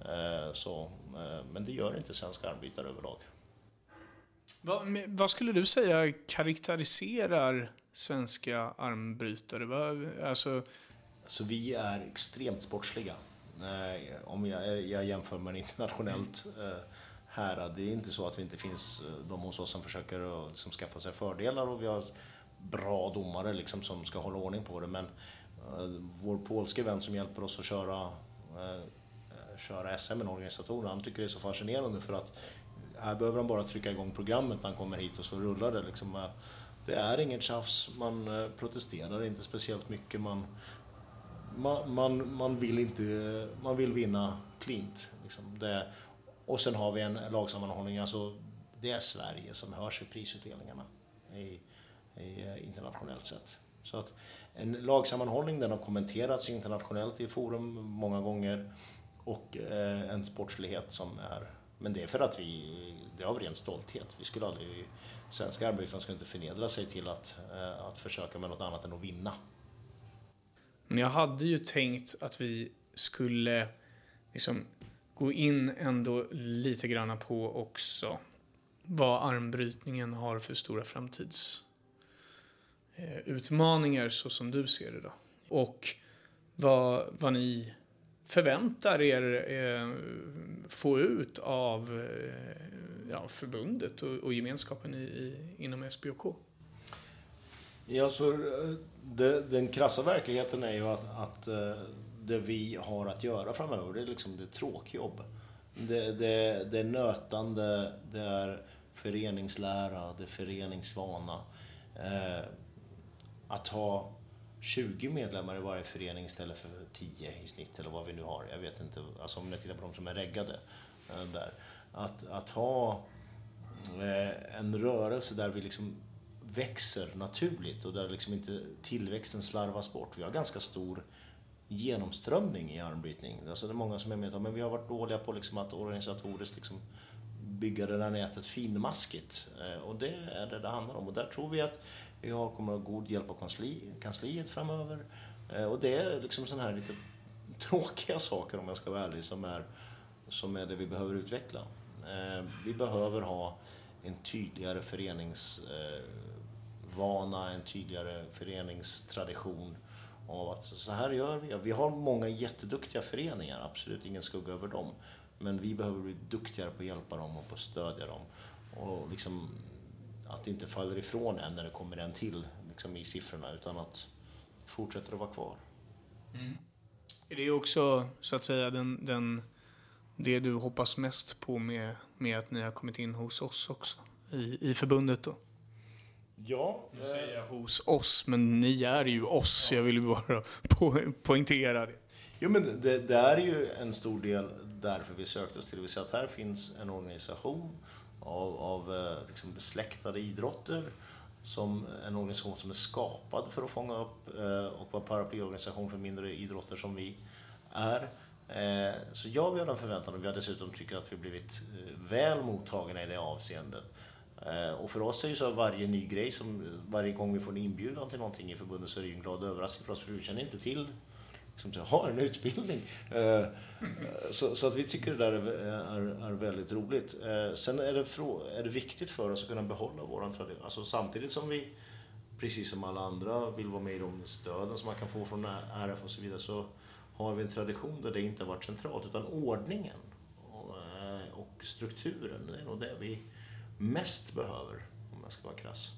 eh, så, eh, men det gör inte svenska armbrytare överlag. Vad, vad, skulle du säga karaktäriserar svenska armbrytare? Vad, alltså... alltså... vi är extremt sportsliga. Om jag, jag jämför med internationellt eh, härad. Det är inte så att det inte finns de hos oss som försöker liksom, skaffa sig fördelar och vi har bra domare liksom som ska hålla ordning på det. Men uh, vår polske vän som hjälper oss att köra, uh, köra SM med organisatorn, han tycker det är så fascinerande för att här behöver han bara trycka igång programmet när han kommer hit och så rullar det. Liksom. Uh, det är inget tjafs, man protesterar inte speciellt mycket. Man, man, man, man, vill, inte, man vill vinna cleant. Liksom. Det, och sen har vi en lagsammanhållning, alltså det är Sverige som hörs vid prisutdelningarna. I, i, eh, internationellt sett. Så att en lagsammanhållning den har kommenterats internationellt i forum många gånger och eh, en sportslighet som är men det är för att vi, det är av ren stolthet. Vi skulle aldrig, svenska arbetare skulle inte förnedra sig till att, eh, att försöka med något annat än att vinna. Men jag hade ju tänkt att vi skulle liksom gå in ändå lite granna på också vad armbrytningen har för stora framtidsutmaningar, eh, så som du ser det då. Och vad, vad ni förväntar er eh, få ut av eh, ja, förbundet och, och gemenskapen i, i, inom SBOK? Ja, så eh, det, den krassa verkligheten är ju att, att eh, det vi har att göra framöver, det är liksom det tråkjobb. Det, det, det är nötande, det är föreningslära, det är föreningsvana. Eh, att ha 20 medlemmar i varje förening istället för 10 i snitt eller vad vi nu har. Jag vet inte, alltså om ni tittar på de som är reggade. Eh, där. Att, att ha eh, en rörelse där vi liksom växer naturligt och där liksom inte tillväxten slarvas bort. Vi har ganska stor genomströmning i armbrytning. Alltså det är många som är med men vi har varit dåliga på liksom att organisatoriskt liksom bygga det där nätet finmaskigt. Eh, och det är det det handlar om. Och där tror vi att vi har, kommer att ha god hjälp av kansli, kansliet framöver. Eh, och det är liksom sådana här lite tråkiga saker om jag ska vara ärlig som är, som är det vi behöver utveckla. Eh, vi behöver ha en tydligare förenings Vana, en tydligare föreningstradition av att så här gör vi. Vi har många jätteduktiga föreningar, absolut ingen skugga över dem. Men vi behöver bli duktigare på att hjälpa dem och på att stödja dem. Och liksom att det inte faller ifrån en när det kommer en till liksom, i siffrorna utan att fortsätter att vara kvar. Mm. Är det också så att säga den, den, det du hoppas mest på med, med att ni har kommit in hos oss också i, i förbundet då? Ja. Nu säger jag hos oss, men ni är ju oss. Ja. Jag vill bara po poängtera det. Jo, men det, det, är ju en stor del därför vi sökte oss till. Vi ser att här finns en organisation av, av eh, liksom besläktade idrotter som en organisation som är skapad för att fånga upp eh, och vara paraplyorganisation för mindre idrotter som vi är. Eh, så ja, vi har den förväntan och vi har dessutom tycker att vi blivit väl mottagna i det avseendet. Eh, och för oss är ju så varje ny grej, som varje gång vi får en inbjudan till någonting i förbundet så är det ju en glad överraskning för oss, för vi känner inte till liksom, har en utbildning. Eh, så, så, att vi tycker det där är, är, är väldigt roligt. Eh, sen är det, är det viktigt för oss att kunna behålla vår tradition. Alltså samtidigt som vi, precis som alla andra, vill vara med i de stöden som man kan få från RF och så vidare, så har vi en tradition där det inte har varit centralt, utan ordningen och strukturen, det är nog det vi mest behöver, om jag ska vara krass.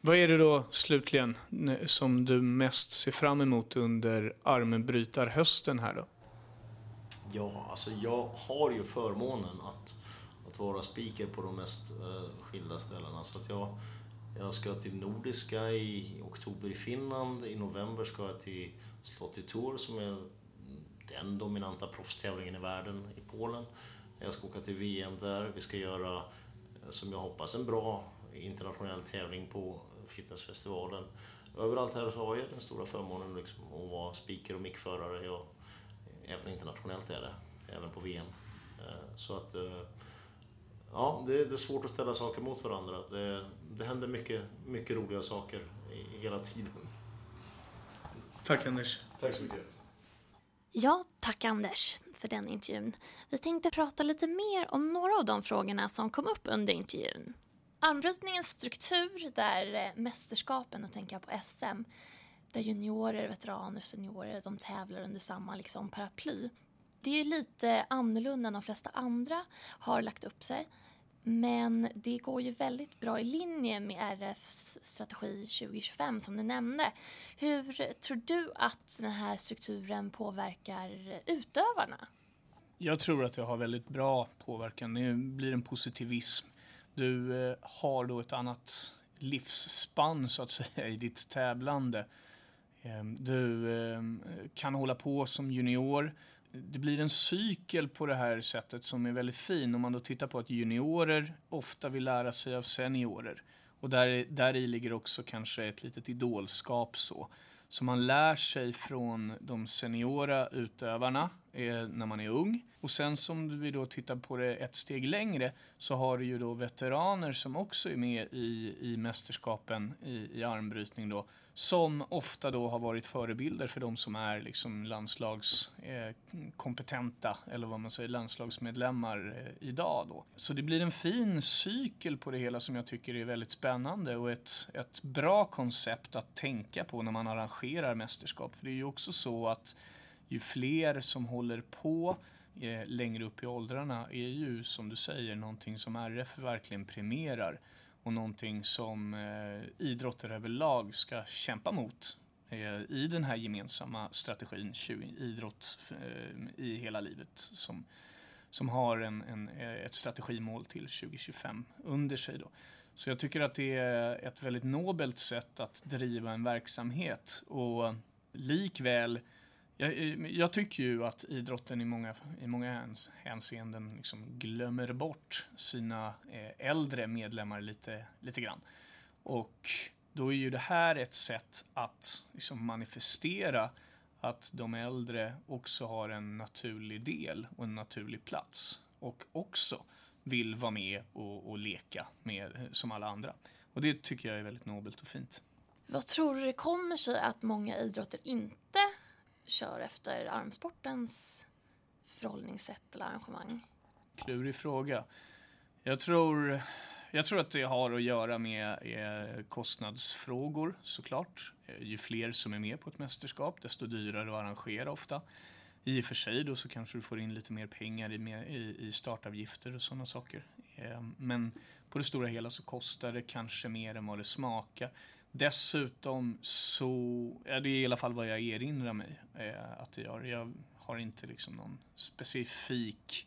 Vad är det då slutligen som du mest ser fram emot under armbrytarhösten här då? Ja, alltså jag har ju förmånen att, att vara speaker på de mest uh, skilda ställena. Så att jag, jag ska till Nordiska i oktober i Finland. I november ska jag till Slotty Tour som är den dominanta proffstävlingen i världen i Polen. Jag ska åka till VM där. Vi ska göra, eh, som jag hoppas, en bra internationell tävling på fitnessfestivalen. Överallt här så har jag den stora förmånen liksom att vara speaker och mickförare och även internationellt är det, även på VM. Eh, så att eh, ja, det är svårt att ställa saker mot varandra. Det, det händer mycket, mycket roliga saker hela tiden. Tack Anders. Tack så mycket. Ja, tack Anders för den intervjun. Vi tänkte prata lite mer om några av de frågorna som kom upp under intervjun. Armbrytningens struktur där eh, mästerskapen, och tänker jag på SM, där juniorer, veteraner, seniorer, de tävlar under samma liksom, paraply. Det är lite annorlunda än de flesta andra har lagt upp sig. Men det går ju väldigt bra i linje med RFs strategi 2025 som du nämnde. Hur tror du att den här strukturen påverkar utövarna? Jag tror att det har väldigt bra påverkan. Det blir en positivism du eh, har då ett annat livsspann så att säga i ditt tävlande. Ehm, du ehm, kan hålla på som junior. Det blir en cykel på det här sättet som är väldigt fin om man då tittar på att juniorer ofta vill lära sig av seniorer. Och där, där i ligger också kanske ett litet idolskap så. Så man lär sig från de seniora utövarna eh, när man är ung. Och sen som vi då tittar på det ett steg längre så har du ju då veteraner som också är med i, i mästerskapen i, i armbrytning då. Som ofta då har varit förebilder för de som är liksom landslagskompetenta eh, eller vad man säger landslagsmedlemmar eh, idag då. Så det blir en fin cykel på det hela som jag tycker är väldigt spännande och ett, ett bra koncept att tänka på när man arrangerar mästerskap. För det är ju också så att ju fler som håller på eh, längre upp i åldrarna är ju som du säger någonting som RF verkligen premierar och någonting som eh, idrotter överlag ska kämpa mot eh, i den här gemensamma strategin 20, idrott eh, i hela livet som, som har en, en, eh, ett strategimål till 2025 under sig. Då. Så jag tycker att det är ett väldigt nobelt sätt att driva en verksamhet och likväl jag, eh, jag, tycker ju att idrotten i många, i många hänseenden liksom glömmer bort sina eh, äldre medlemmar lite, lite grann. Och då är ju det här ett sätt att liksom manifestera att de äldre också har en naturlig del och en naturlig plats och också vill vara med och, och leka med, eh, som alla andra. Och det tycker jag är väldigt nobelt och fint. Vad tror du det kommer sig att många idrotter inte kör efter armsportens förhållningssätt eller arrangemang? Klurig fråga. Jag tror, jag tror att det har att göra med eh, kostnadsfrågor såklart. Eh, ju fler som är med på ett mästerskap desto dyrare att arrangera ofta. I och för sig då så kanske du får in lite mer pengar i, startavgifter och sådana saker. Eh, men på det stora hela så kostar det kanske mer än vad det smakar. Dessutom så, ja, det är i alla fall vad jag erinrar mig eh, att det gör. Jag har inte liksom någon specifik,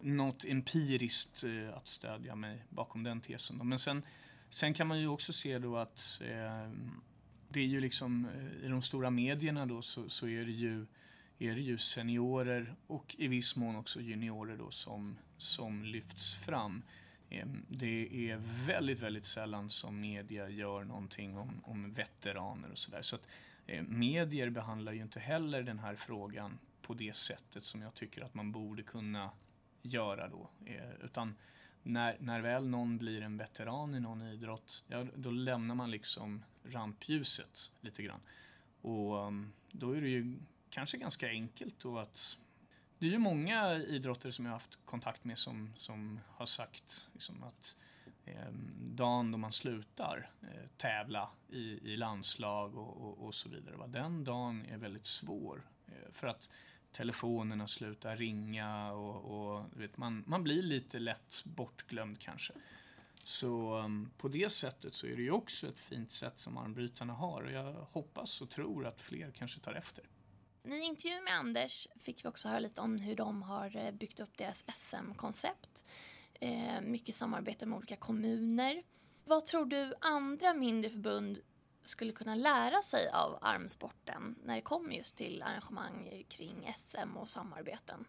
något empiriskt eh, att stödja mig bakom den tesen. Men sen, sen kan man ju också se då att eh, det är ju liksom eh, i de stora medierna då så, så är det ju är det ju seniorer och i viss mån också juniorer då som, som lyfts fram. Ehm, det är väldigt, väldigt sällan som media gör någonting om, om veteraner och sådär. Så att ehm, medier behandlar ju inte heller den här frågan på det sättet som jag tycker att man borde kunna göra då. Ehm, utan när, när väl någon blir en veteran i någon idrott, ja, då lämnar man liksom rampljuset lite grann. Och då är det ju kanske ganska enkelt då att det är ju många idrotter som jag har haft kontakt med som, som har sagt liksom att eh, dagen då man slutar eh, tävla i, i landslag och, och, och så vidare, va? den dagen är väldigt svår. Eh, för att telefonerna slutar ringa och, och vet, man, man blir lite lätt bortglömd kanske. Så um, på det sättet så är det ju också ett fint sätt som armbrytarna har och jag hoppas och tror att fler kanske tar efter. I intervjun med Anders fick vi också höra lite om hur de har eh, byggt upp deras SM-koncept. Eh, mycket samarbete med olika kommuner. Vad tror du andra mindre förbund skulle kunna lära sig av armsporten när det kommer just till arrangemang kring SM och samarbeten?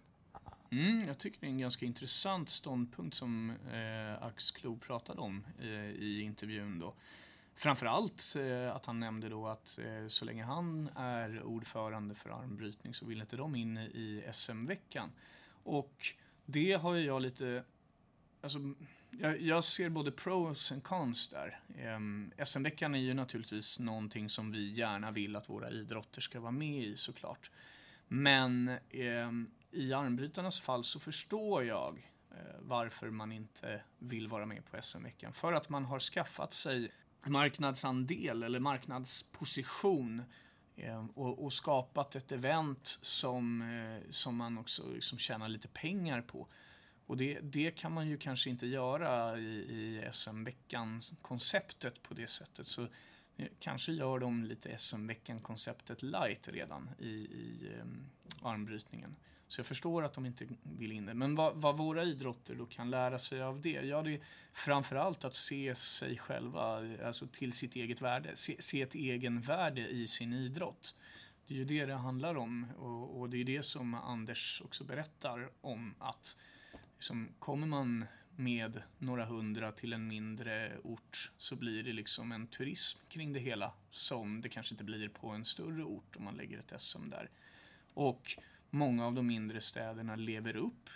Mm, jag tycker det är en ganska intressant ståndpunkt som eh, Axklo pratade om eh, i intervjun. Då. Framförallt eh, att han nämnde då att eh, så länge han är ordförande för armbrytning så vill inte de in i SM-veckan. Och det har ju jag lite Alltså, jag, jag, ser både pros och cons där. Eh, SM-veckan är ju naturligtvis någonting som vi gärna vill att våra idrotter ska vara med i såklart. Men eh, i armbrytarnas fall så förstår jag eh, varför man inte vill vara med på SM-veckan. För att man har skaffat sig marknadsandel eller marknadsposition eh, och, och, skapat ett event som, eh, som man också liksom tjänar lite pengar på. Och det, det kan man ju kanske inte göra i, i SM-veckan-konceptet på det sättet. Så eh, kanske gör de lite SM-veckan-konceptet light redan i, i um, armbrytningen. Så jag förstår att de inte vill in det. Men vad, vad, våra idrotter då kan lära sig av det? Ja, det är framförallt att se sig själva, alltså till sitt eget värde. Se, se ett egenvärde i sin idrott. Det är ju det det handlar om och, och det är det som Anders också berättar om att liksom, kommer man med några hundra till en mindre ort så blir det liksom en turism kring det hela som det kanske inte blir på en större ort om man lägger ett SM där. Och många av de mindre städerna lever upp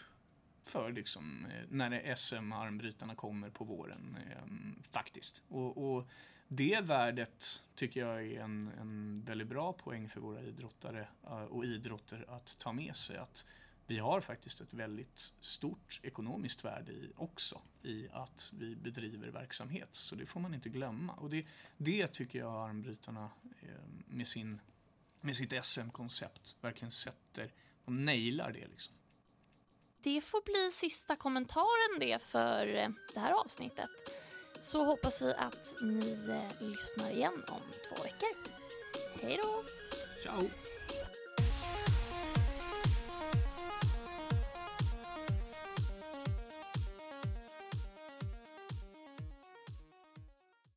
för liksom, eh, när SM-armbrytarna kommer på våren eh, faktiskt. Och, och, det värdet tycker jag är en, en väldigt bra poäng för våra idrottare eh, och idrotter att ta med sig. Att vi har faktiskt ett väldigt stort ekonomiskt värde i, också i att vi bedriver verksamhet. Så det får man inte glömma. Och det, det tycker jag armbrytarna eh, med, sin, med sitt SM-koncept verkligen sätter, de nailar det liksom. Det får bli sista kommentaren det för eh, det här avsnittet. Så hoppas vi att ni eh, lyssnar igen om två veckor. Hej då! Ciao!